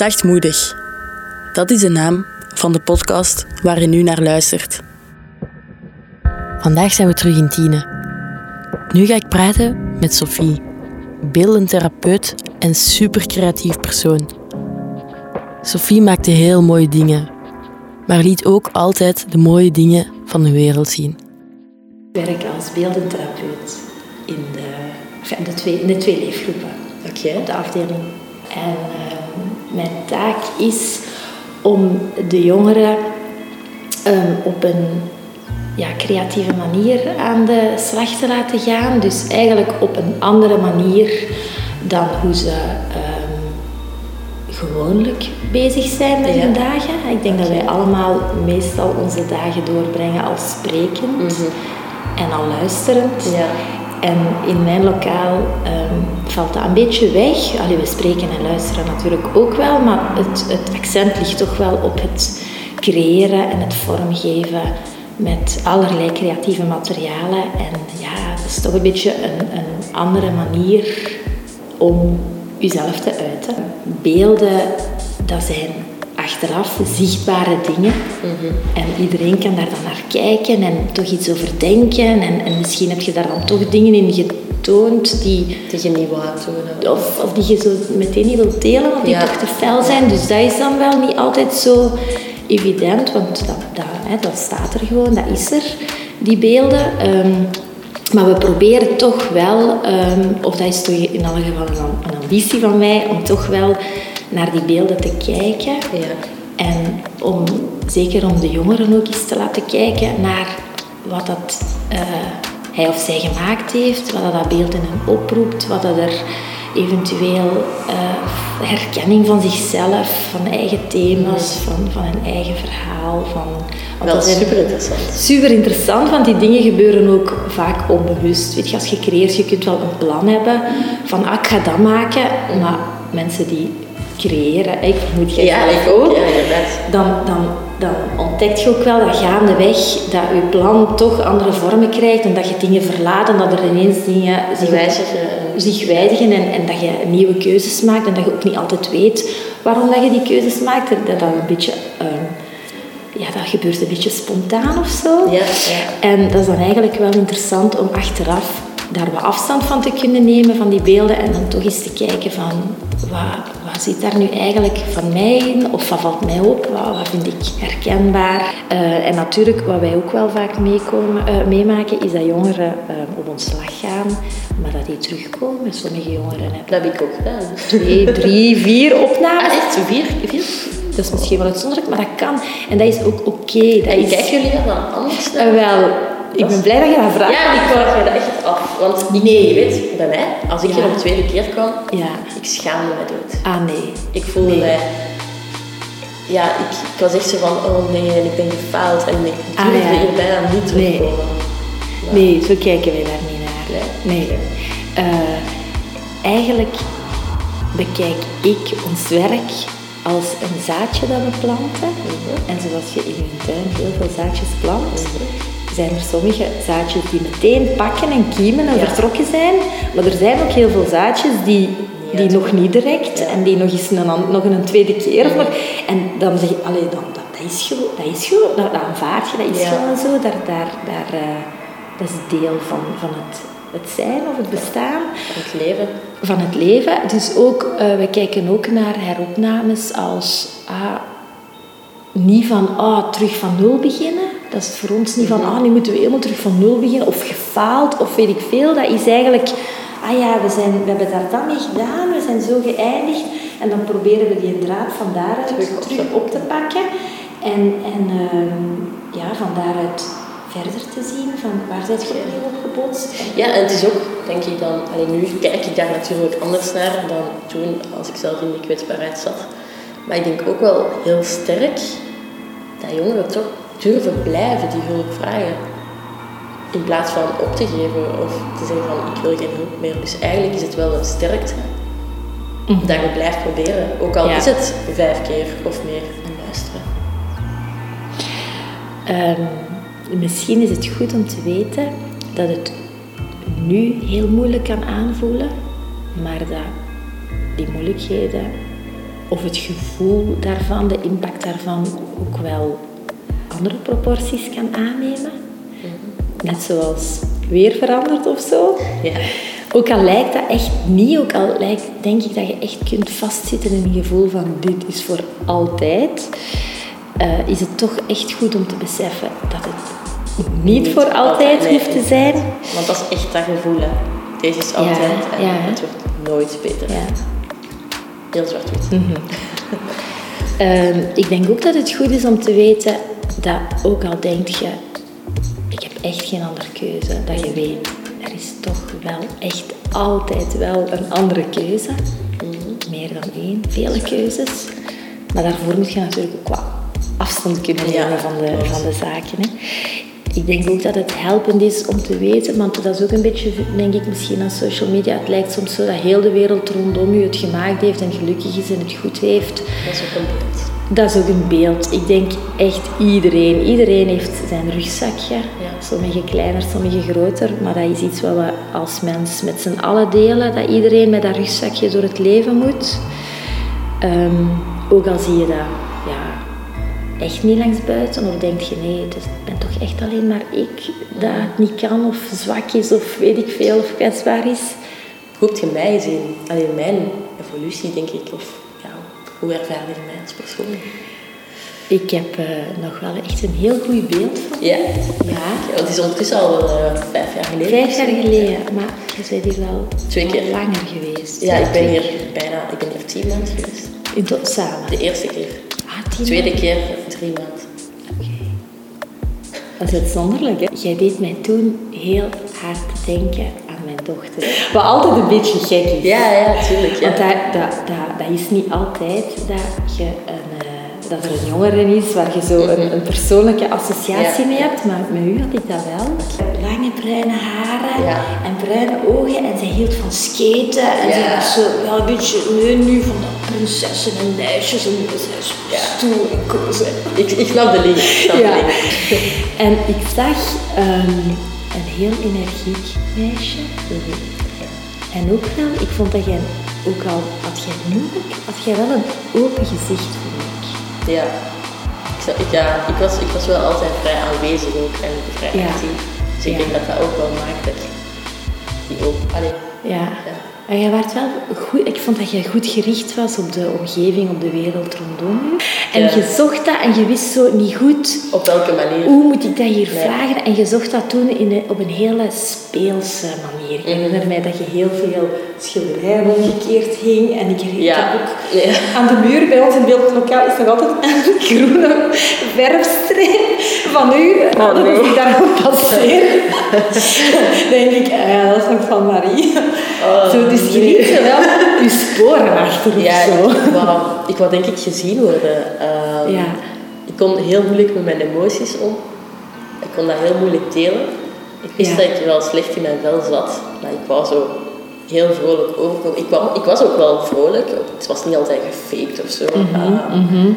Zachtmoedig. Dat is de naam van de podcast waar je nu naar luistert. Vandaag zijn we terug in Tiene. Nu ga ik praten met Sophie, beeldend therapeut en super creatief persoon. Sophie maakte heel mooie dingen, maar liet ook altijd de mooie dingen van de wereld zien. Ik werk als beeldend therapeut in de, in de, twee, in de twee leefgroepen de afdeling. En ehm, mijn taak is om de jongeren ehm, op een ja, creatieve manier aan de slag te laten gaan. Dus eigenlijk op een andere manier dan hoe ze ehm, gewoonlijk bezig zijn met Ja. hun dagen. Ik denk dat wij allemaal meestal onze dagen doorbrengen als sprekend en al luisterend. Ja. En in mijn lokaal ehm, valt dat een beetje weg. Allee, we spreken en luisteren natuurlijk ook wel, maar het, het accent ligt toch wel op het creëren en het vormgeven met allerlei creatieve materialen. En ja, het is toch een beetje een, een andere manier om jezelf te uiten. Beelden, dat zijn achteraf zichtbare dingen. En iedereen kan daar dan naar kijken en toch iets over denken. En, en misschien heb je daar dan toch dingen in getoond die, Die je niet wou of, of die je zo meteen niet wilt delen, want die Ja. toch te fel zijn. Dus dat is dan wel niet altijd zo evident, want dat, dat, hè, dat staat er gewoon, dat is er, die beelden. Ehm, maar we proberen toch wel, ehm, of dat is toch in alle geval een, een ambitie van mij, om toch wel naar die beelden te kijken. Ja. En om, zeker om de jongeren ook eens te laten kijken naar wat dat, eh, hij of zij gemaakt heeft, wat dat, dat beeld in hem oproept, wat dat er eventueel eh, herkenning van zichzelf, van eigen thema's, van, van een eigen verhaal. Van, want Wel dat super interessant. Super interessant, want die dingen gebeuren ook vaak onbewust. Weet je, als je creëert, je kunt wel een plan hebben van ah, ik ga dat maken, maar mensen die creëren, ik vermoed jij Ja, ook. Ja, dan, dan, dan ontdekt je ook wel dat gaandeweg dat je plan toch andere vormen krijgt en dat je dingen verlaat en dat er ineens dingen zich, Wijzigen. zich wijzigen en, en dat je nieuwe keuzes maakt en dat je ook niet altijd weet waarom dat je die keuzes maakt. Dat dat een beetje... ehm, ja, dat gebeurt een beetje spontaan of zo. Ja, ja. En dat is dan eigenlijk wel interessant om achteraf daar wat afstand van te kunnen nemen van die beelden en dan toch eens te kijken van wat, wat zit daar nu eigenlijk van mij in of wat valt mij op, wat, wat vind ik herkenbaar. Eh, en natuurlijk wat wij ook wel vaak meekomen, eh, meemaken is dat jongeren eh, op ontslag gaan, maar dat die terugkomen. Sommige jongeren hebben Dat heb ik ook gedaan. twee, drie, vier opnames. Ah, echt? Vier? vier? Dat is misschien wel uitzonderlijk, maar dat kan. En dat is ook oké. Dat En is- kijken jullie dat dan anders naar? Wel, ik ben blij dat je dat vraagt. Ja, ik wou je dat echt af. Want ik, Nee. je weet, bij mij, als ik Ja. er een tweede keer kwam, Ja. ik schaamde me dood. Ah, nee. Ik voelde Nee. mij... Ja, ik, ik was echt zo van, oh nee, en ik ben gefaald en ik Ah, durfde ja. hier bijna niet Nee. terugkomen. Nee, zo kijken wij daar niet naar. Nee. Eh, eigenlijk bekijk ik ons werk als een zaadje dat we planten. En zoals je in je tuin heel veel zaadjes plant, zijn er sommige zaadjes die meteen pakken en kiemen en Ja. vertrokken zijn. Maar er zijn ook heel veel zaadjes die, die Ja, nog niet direct en die nog eens een, nog een tweede keer. Of nog, en dan zeg je, allee, dan, dat, dat is gewoon, dat is gewoon, dat, dat aanvaard je, dat is gewoon zo. Daar, daar, daar, eh, dat is deel van, van het, het zijn of het bestaan Het leven. van het leven. Dus ook, eh, we kijken ook naar heropnames als ah, niet van ah, terug van nul beginnen. Dat is voor ons niet van ah, nu moeten we helemaal terug van nul beginnen of gefaald of weet ik veel. Dat is eigenlijk, ah ja, we, zijn, we hebben daar dan mee gedaan, we zijn zo geëindigd. En dan proberen we die draad van daaruit terug, Terug op te pakken. En, en ehm, ja, van daaruit verder te zien van waar zijn je opnieuw op gebotst. Ja, en het is ook, denk ik dan, alleen nu kijk ik daar natuurlijk anders naar dan toen als ik zelf in die kwetsbaarheid zat. Maar ik denk ook wel heel sterk dat jongeren toch durven blijven die hulp vragen. In plaats van op te geven of te zeggen van ik wil geen hulp meer. Dus eigenlijk is het wel een sterkte dat je blijft proberen. Ook al Ja. is het vijf keer of meer en luisteren. Ehm, misschien is het goed om te weten dat het nu heel moeilijk kan aanvoelen, maar dat die moeilijkheden of het gevoel daarvan, de impact daarvan ook wel andere proporties kan aannemen. Net zoals weer verandert of zo. Ja. Ook al lijkt dat echt niet, ook al lijkt, denk ik dat je echt kunt vastzitten in een gevoel van dit is voor altijd, eh, is het toch echt goed om te beseffen dat het niet, voor altijd, hoeft te zijn. Want dat is echt dat gevoel, hè. Deze is altijd en ja. het wordt nooit beter. Ja. Heel zwart-wit. Ehm, ik denk ook dat het goed is om te weten dat ook al denk je, ik heb echt geen andere keuze, dat je weet, er is toch wel echt altijd wel een andere keuze. Meer dan één, vele keuzes. Maar daarvoor moet je natuurlijk ook wat afstand kunnen Ja, nemen van, de, van de zaken. Hè. Ik denk ook dat het helpend is om te weten, want dat is ook een beetje, denk ik, misschien aan social media. Het lijkt soms zo dat heel de wereld rondom u het gemaakt heeft en gelukkig is en het goed heeft. Dat is ook een beeld. Dat is ook een beeld. Ik denk echt iedereen. Iedereen heeft zijn rugzakje. Ja. Sommige kleiner, sommige groter. Maar dat is iets wat we als mens met z'n allen delen. Dat iedereen met dat rugzakje door het leven moet. Ehm, ook al zie je dat ja, echt niet langs buiten. Of denk je nee, het ben toch echt alleen maar ik dat het niet kan. Of zwak is of weet ik veel. Of kwetsbaar is. Heb je mij gezien? Alleen mijn evolutie, denk ik. Of hoe ervaar je mij als persoon? Ik heb eh, nog wel echt een heel goed beeld van. Ja. Ja. Het is ondertussen al eh, vijf jaar geleden. Vijf jaar geleden, maar je bent hier wel Twee keer. langer geweest. Ja, ik ben hier bijna, ik ben hier tien maanden geweest. In tot samen. De eerste keer. Ah, tien Tweede maanden. keer drie maanden. Oké. Dat is uitzonderlijk, hè? Jij deed mij toen heel hard denken dochter. Wat altijd een beetje gek is. Ja, ja, tuurlijk. Ja. Want dat, dat, dat, dat is niet altijd dat, je een, eh, dat er een jongere is waar je zo een, een persoonlijke associatie Ja. mee hebt. Maar met u had ik dat wel. Lange bruine haren Ja. en bruine ogen. En zij hield van skaten. En Ja. zij was zo wel een beetje nee, nu van dat prinsessen en meisjes. En zij stoer en hè. Ik, ik snap de link. En ik zag ehm, een heel energiek meisje. En ook wel, ik vond dat jij, ook al had jij moeilijk, had jij wel een open gezicht, ik. Ja. Ik, ja, ik, was, ik was wel altijd vrij aanwezig ook en vrij actief. Dus ik denk dat dat ook wel maakt dat die ook... Allee, Ja. Maar jij werd wel goed, ik vond dat jij goed gericht was op de omgeving, op de wereld rondom je. En Ja. je zocht dat en je wist zo niet goed op welke manier? hoe moet ik dat hier Nee. vragen? En je zocht dat toen in een- op een hele speelse manier. Ik herinner mij dat je heel veel schilderijen omgekeerd hing. En ik herinner Ja. me ook Ja. aan de muur bij ons in beeldlokaal is nog altijd een groene verfstreep van u. Nou, dat nee. als ik daar nog passeer, denk ik, ja, dat is nog van Marie. Oh, zo, dus je liet wel je sporen achter Ja, zo. ik wou, ik wou denk ik gezien worden. Ehm, Ja. Ik kon heel moeilijk met mijn emoties om. Ik kon dat heel moeilijk delen. Ik wist Ja. dat ik wel slecht in mijn vel zat, maar ik wou zo heel vrolijk overkomen. Ik, wou, ik was ook wel vrolijk, het was niet altijd gefaked of zo. Mhm, Ehm,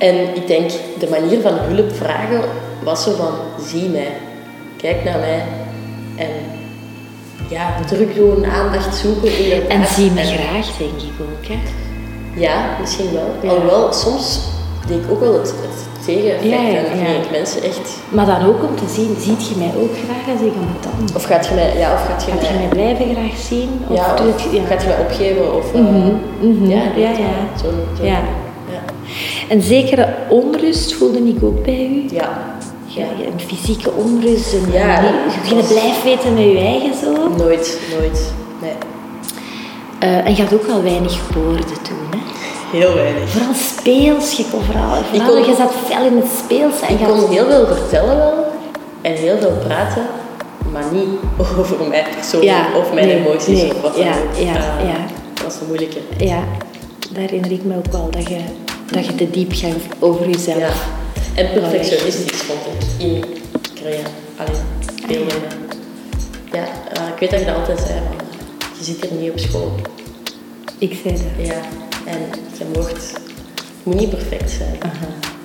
En ik denk, de manier van hulp vragen was zo van, zie mij, kijk naar mij en ja, druk doen, aandacht zoeken. inderdaad. En zie me En- graag, denk ik ook. Hè. ja, misschien wel. Ja. Alhoewel, soms deed ik ook wel het, het tegeneffect. Ja, ja, ja. ik mensen echt... Maar dan ook om te zien, ziet je mij ook graag als ik aan het dan? Of gaat je mij... Ja, of gaat je Gaat je mij... mij blijven graag zien? Of ja, of gaat je mij opgeven? Of... mhm. Ja, Ja, ja. Zo, zo, Ja. Een zekere onrust voelde ik ook bij u. Ja. Ja, een fysieke onrust. Een, Ja, een- dat geen was- blijf weten met je eigen zo. Nooit, nooit. Nee. Eh, en je had ook wel weinig woorden toen. Hè? Heel weinig. Vooral speels. Je kon vooral, vooral kon- je zat fel in het speels. En Ik je kon heel veel vertellen wel. En heel veel praten. Maar niet over mij persoonlijk. Ja, of mijn nee, emoties. nee, of wat dan ja, ook. ja, Eh, ja. Dat was een moeilijke. Ja, daar herinner ik me ook wel dat je, dat je te diep gaat over jezelf. Ja. En perfectionistisch vond ik in creëren. Alleen beelden. Ja, eh, ik weet dat je dat altijd zei, van, je zit hier niet op school. Ik zei dat. Ja, en je mocht, moet niet perfect zijn.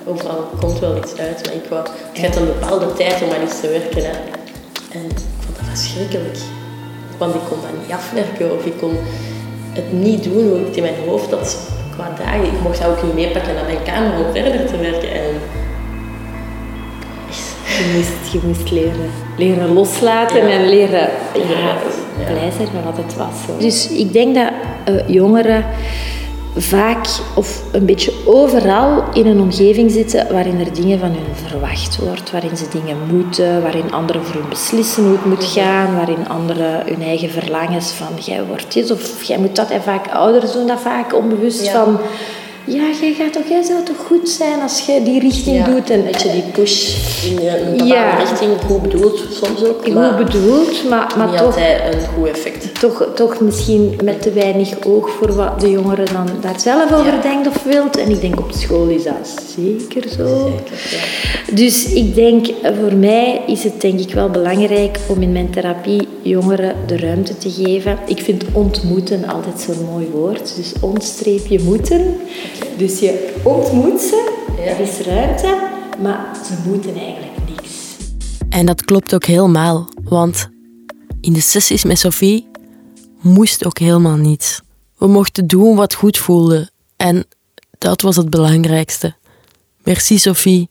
Overal komt wel iets uit, maar ik wou, het gaat een bepaalde tijd om aan iets te werken. Hè. En ik vond dat verschrikkelijk. Want ik kon dat niet afwerken of ik kon het niet doen hoe ik het in mijn hoofd had qua dagen. Ik mocht dat ook niet meepakken naar mijn kamer om verder te werken. En je moest, je moest leren, leren loslaten en leren ja, blij zijn met wat het was. Dus ik denk dat uh, jongeren vaak of een beetje overal in een omgeving zitten waarin er dingen van hun verwacht wordt, waarin ze dingen moeten, waarin anderen voor hun beslissen hoe het moet gaan, waarin anderen hun eigen verlangens van jij wordt dit of jij moet dat. En vaak ouders doen dat vaak onbewust van ja, jij gaat toch, jij zou toch goed zijn als je die richting doet. En, dat je die push in een bepaalde ja. richting, goed bedoeld soms ook. Goed bedoeld, maar, maar niet toch... altijd een goed effect. Toch, toch misschien met te weinig oog voor wat de jongere dan daar zelf over denkt of wilt. En ik denk op school is dat zeker zo. Zeker, Dus ik denk, voor mij is het denk ik wel belangrijk om in mijn therapie jongeren de ruimte te geven. Ik vind ontmoeten altijd zo'n mooi woord. Dus ontstreepje moeten. Dus je ontmoet ze, er is ruimte, maar ze moeten eigenlijk niks. En dat klopt ook helemaal, want in de sessies met Sophie moest ook helemaal niets. We mochten doen wat goed voelde en dat was het belangrijkste. Merci Sophie